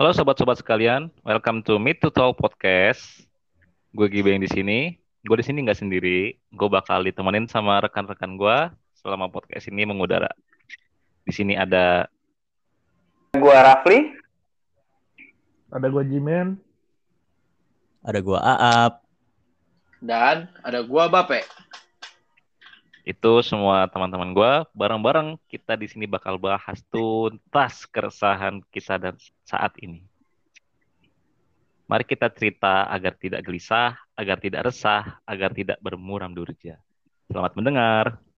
Halo sobat-sobat sekalian, welcome to Meet to Talk Podcast. Gue Gibeng di sini. Gue di sini nggak sendiri. Gue bakal ditemenin sama rekan-rekan gue selama podcast ini mengudara. Di sini ada Gua Rafli. Ada gua Jimen. Ada gua Aap. Dan ada gua Bape. Itu semua teman-teman gue bareng-bareng kita di sini bakal bahas tuntas keresahan kita dan saat ini. Mari kita cerita agar tidak gelisah, agar tidak resah, agar tidak bermuram durja. Selamat mendengar.